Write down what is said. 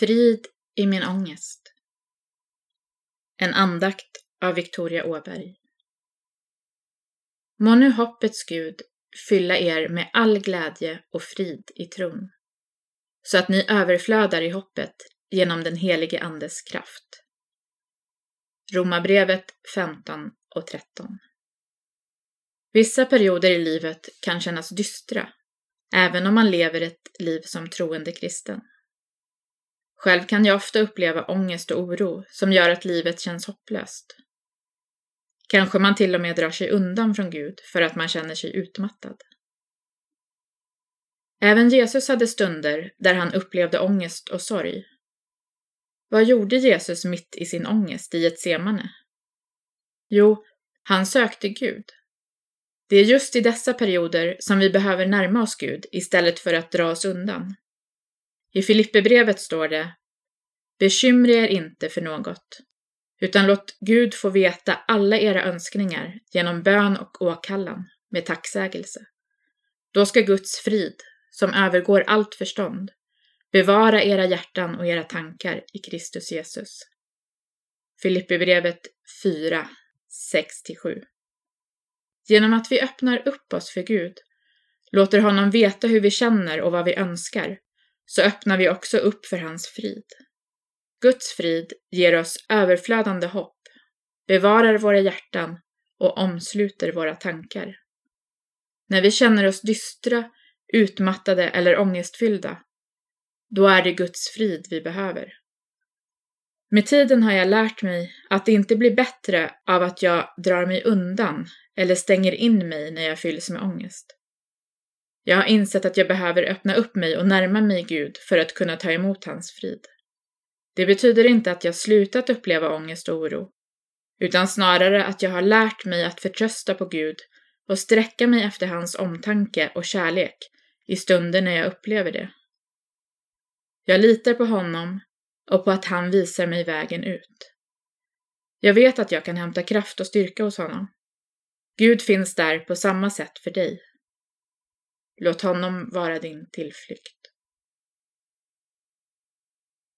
Frid i min ångest. En andakt av Victoria Åberg. Må nu hoppets Gud fylla er med all glädje och frid i tron, så att ni överflödar i hoppet genom den helige Andes kraft. Romarbrevet 15 och 13. Vissa perioder i livet kan kännas dystra, även om man lever ett liv som troende kristen. Själv kan jag ofta uppleva ångest och oro som gör att livet känns hopplöst. Kanske man till och med drar sig undan från Gud för att man känner sig utmattad. Även Jesus hade stunder där han upplevde ångest och sorg. Vad gjorde Jesus mitt i sin ångest i ett semane? Jo, han sökte Gud. Det är just i dessa perioder som vi behöver närma oss Gud istället för att dra oss undan. I Filipperbrevet står det Bekymra er inte för något, utan låt Gud få veta alla era önskningar genom bön och åkallan med tacksägelse. Då ska Guds frid, som övergår allt förstånd, bevara era hjärtan och era tankar i Kristus Jesus. Filipperbrevet 4, 6-7 Genom att vi öppnar upp oss för Gud, låter honom veta hur vi känner och vad vi önskar, så öppnar vi också upp för hans frid. Guds frid ger oss överflödande hopp, bevarar våra hjärtan och omsluter våra tankar. När vi känner oss dystra, utmattade eller ångestfyllda, då är det Guds frid vi behöver. Med tiden har jag lärt mig att det inte blir bättre av att jag drar mig undan eller stänger in mig när jag fylls med ångest. Jag har insett att jag behöver öppna upp mig och närma mig Gud för att kunna ta emot hans frid. Det betyder inte att jag slutat uppleva ångest och oro, utan snarare att jag har lärt mig att förtrösta på Gud och sträcka mig efter hans omtanke och kärlek i stunder när jag upplever det. Jag litar på honom och på att han visar mig vägen ut. Jag vet att jag kan hämta kraft och styrka hos honom. Gud finns där på samma sätt för dig. Låt honom vara din tillflykt.